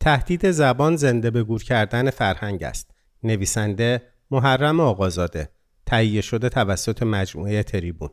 تهدید زبان زنده به گور کردن فرهنگ است. نویسنده محرم آقازاده. تهیه شده توسط مجموعه تریبون.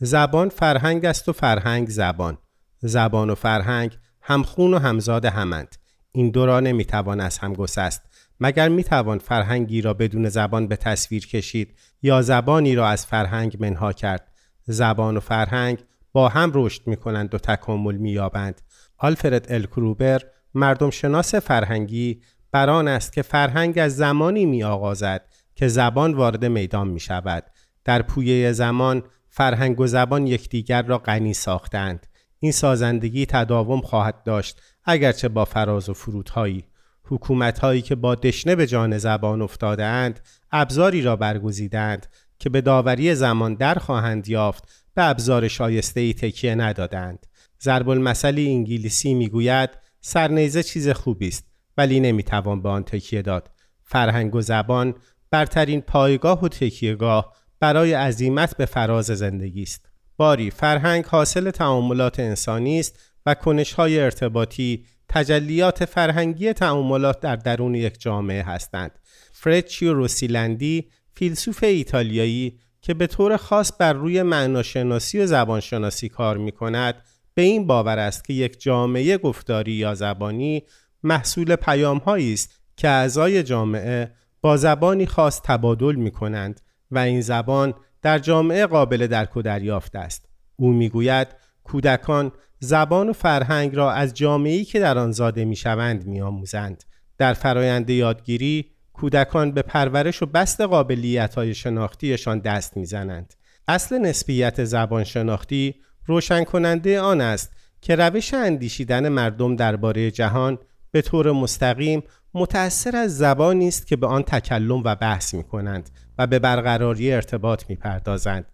زبان فرهنگ است و فرهنگ زبان. زبان و فرهنگ همخون و همزاد همند. این دو را نمی‌توان از هم گسست. مگر می‌توان فرهنگی را بدون زبان به تصویر کشید یا زبانی را از فرهنگ منها کرد؟ زبان و فرهنگ با هم رشد می کنند و تکامل می یابند. آلفرد الکروبر مردم شناس فرهنگی بران است که فرهنگ از زمانی می آغازد که زبان وارد میدان می شود. در پویه زمان فرهنگ و زبان یکدیگر را غنی ساختند. این سازندگی تداوم خواهد داشت اگرچه با فراز و فرودهایی. حکومت هایی که با دشنه به جان زبان افتاده اند ابزاری را برگزیدند که به داوری زمان در خواهند یافت به ابزار شایسته ای تکیه ندادند. ضرب المثل انگلیسی می‌گوید سرنیزه چیز خوبی است ولی نمی‌توان به آن تکیه داد. فرهنگ و زبان برترین پایگاه و تکیهگاه برای عظیمت به فراز زندگی است. باری فرهنگ حاصل تعاملات انسانی است و کنشهای ارتباطی تجلیات فرهنگی تعاملات در درون یک جامعه هستند. فرچیو روسیلندی فیلسوف ایتالیایی که به طور خاص بر روی معناشناسی و زبانشناسی کار می کند به این باور است که یک جامعه گفتاری یا زبانی محصول پیام است که اعضای جامعه با زبانی خاص تبادل می کنند و این زبان در جامعه قابل درک و دریافت است. او می‌گوید کودکان زبان و فرهنگ را از جامعه‌ای که در آن زاده می‌شوند میآموزند. در فرایند یادگیری کودکان به پرورش و بست قابلیت های شناختیشان دست می‌زنند. اصل نسبیت زبان شناختی روشن کننده آن است که روش اندیشیدن مردم درباره جهان به طور مستقیم متأثر از زبانی است که به آن تکلم و بحث می کنند و به برقراری ارتباط می پردازند.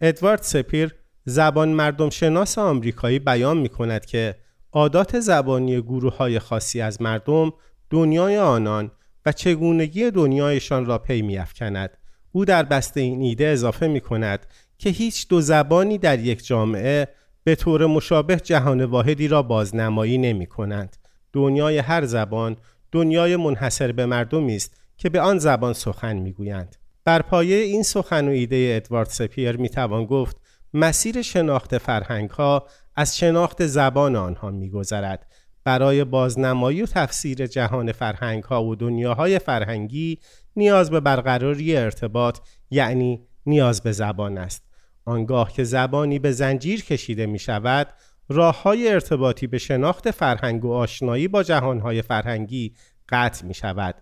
ادوارد سپیر زبان مردم شناس آمریکایی بیان می کند که عادات زبانی گروه های خاصی از مردم دنیای آنان و چگونگی دنیایشان را پی می افکند. او در بسته این ایده اضافه می کند که هیچ دو زبانی در یک جامعه به طور مشابه جهان واحدی را بازنمایی نمی کنند. دنیای هر زبان دنیای منحصر به مردمی است که به آن زبان سخن می‌گویند بر پایه این سخن و ایده ادوارد سپیر می‌توان گفت مسیر شناخت فرهنگ ها از شناخت زبان آنها میگذرد برای بازنمایی و تفسیر جهان فرهنگ ها و دنیاهای فرهنگی نیاز به برقراری ارتباط یعنی نیاز به زبان است. آنگاه که زبانی به زنجیر کشیده می شود راه های ارتباطی به شناخت فرهنگ و آشنایی با جهانهای فرهنگی قطع می شود.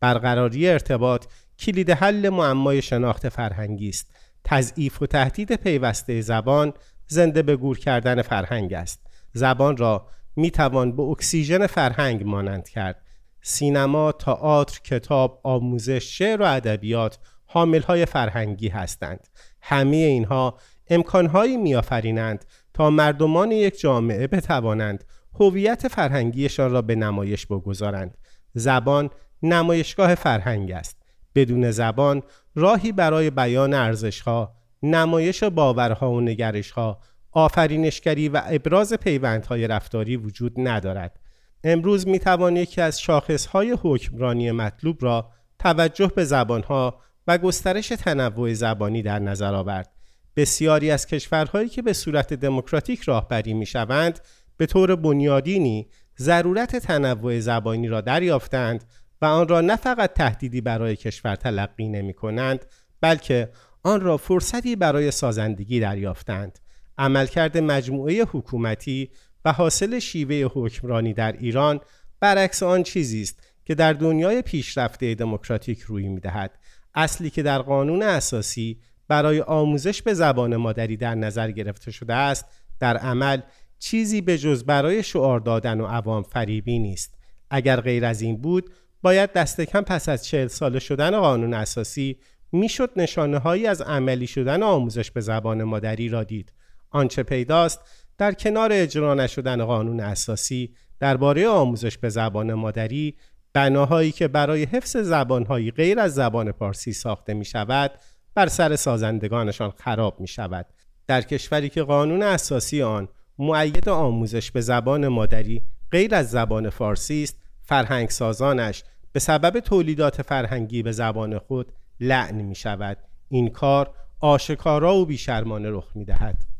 برقراری ارتباط کلید حل معمای شناخت فرهنگی است. تضعیف و تهدید پیوسته زبان زنده به گور کردن فرهنگ است. زبان را می توان به اکسیژن فرهنگ مانند کرد. سینما، تئاتر، کتاب، آموزش، شعر و ادبیات حامل های فرهنگی هستند. همه اینها امکانهایی میآفرینند تا مردمان یک جامعه بتوانند هویت فرهنگیشان را به نمایش بگذارند. زبان نمایشگاه فرهنگ است. بدون زبان راهی برای بیان ارزشها نمایش باورها و نگرشها آفرینشگری و ابراز پیوندهای رفتاری وجود ندارد. امروز می توان یکی از شاخصهای حکمرانی مطلوب را توجه به زبانها و گسترش تنوع زبانی در نظر آورد. بسیاری از کشورهایی که به صورت دموکراتیک راهبری می شوند به طور بنیادینی ضرورت تنوع زبانی را دریافتند و آن را نه فقط تهدیدی برای کشور تلقی نمی کنند بلکه آن را فرصتی برای سازندگی دریافتند. عملکرد مجموعه حکومتی و حاصل شیوه حکمرانی در ایران برعکس آن چیزی است که در دنیای پیشرفته دموکراتیک روی می‌دهد. اصلی که در قانون اساسی برای آموزش به زبان مادری در نظر گرفته شده است در عمل چیزی به جز برای شعار دادن و عوام فریبی نیست. اگر غیر از این بود باید دست کم پس از چهل ساله شدن قانون اساسی می‌شد نشانه هایی از عملی شدن آموزش به زبان مادری را دید. آنچه پیداست در کنار اجرا نشدن قانون اساسی درباره آموزش به زبان مادری بناهایی که برای حفظ زبانهایی غیر از زبان پارسی ساخته می شود بر سر سازندگانشان خراب می شود در کشوری که قانون اساسی آن معید آموزش به زبان مادری غیر از زبان فارسی است فرهنگ سازانش به سبب تولیدات فرهنگی به زبان خود لعن می شود این کار آشکارا و بیشرمانه رخ می دهد